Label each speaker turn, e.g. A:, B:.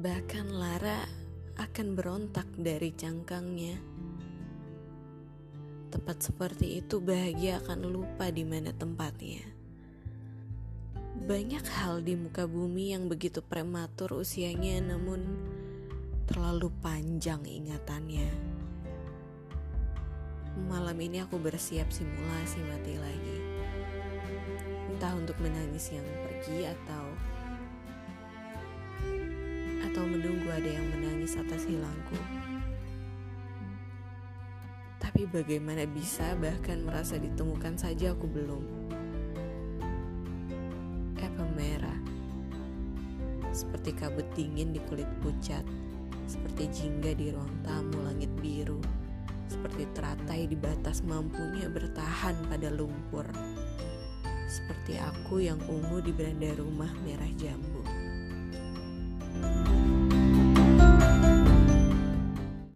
A: Bahkan Lara akan berontak dari cangkangnya. Tepat seperti itu bahagia akan lupa di mana tempatnya. Banyak hal di muka bumi yang begitu prematur usianya namun terlalu panjang ingatannya. Malam ini aku bersiap simulasi mati lagi. Entah untuk menangis yang pergi atau menunggu ada yang menangis atas hilangku. Tapi bagaimana bisa bahkan merasa ditemukan saja aku belum. Apple merah. Seperti kabut dingin di kulit pucat. Seperti jingga di ruang tamu langit biru. Seperti teratai di batas mampunya bertahan pada lumpur. Seperti aku yang ungu di beranda rumah merah jambu.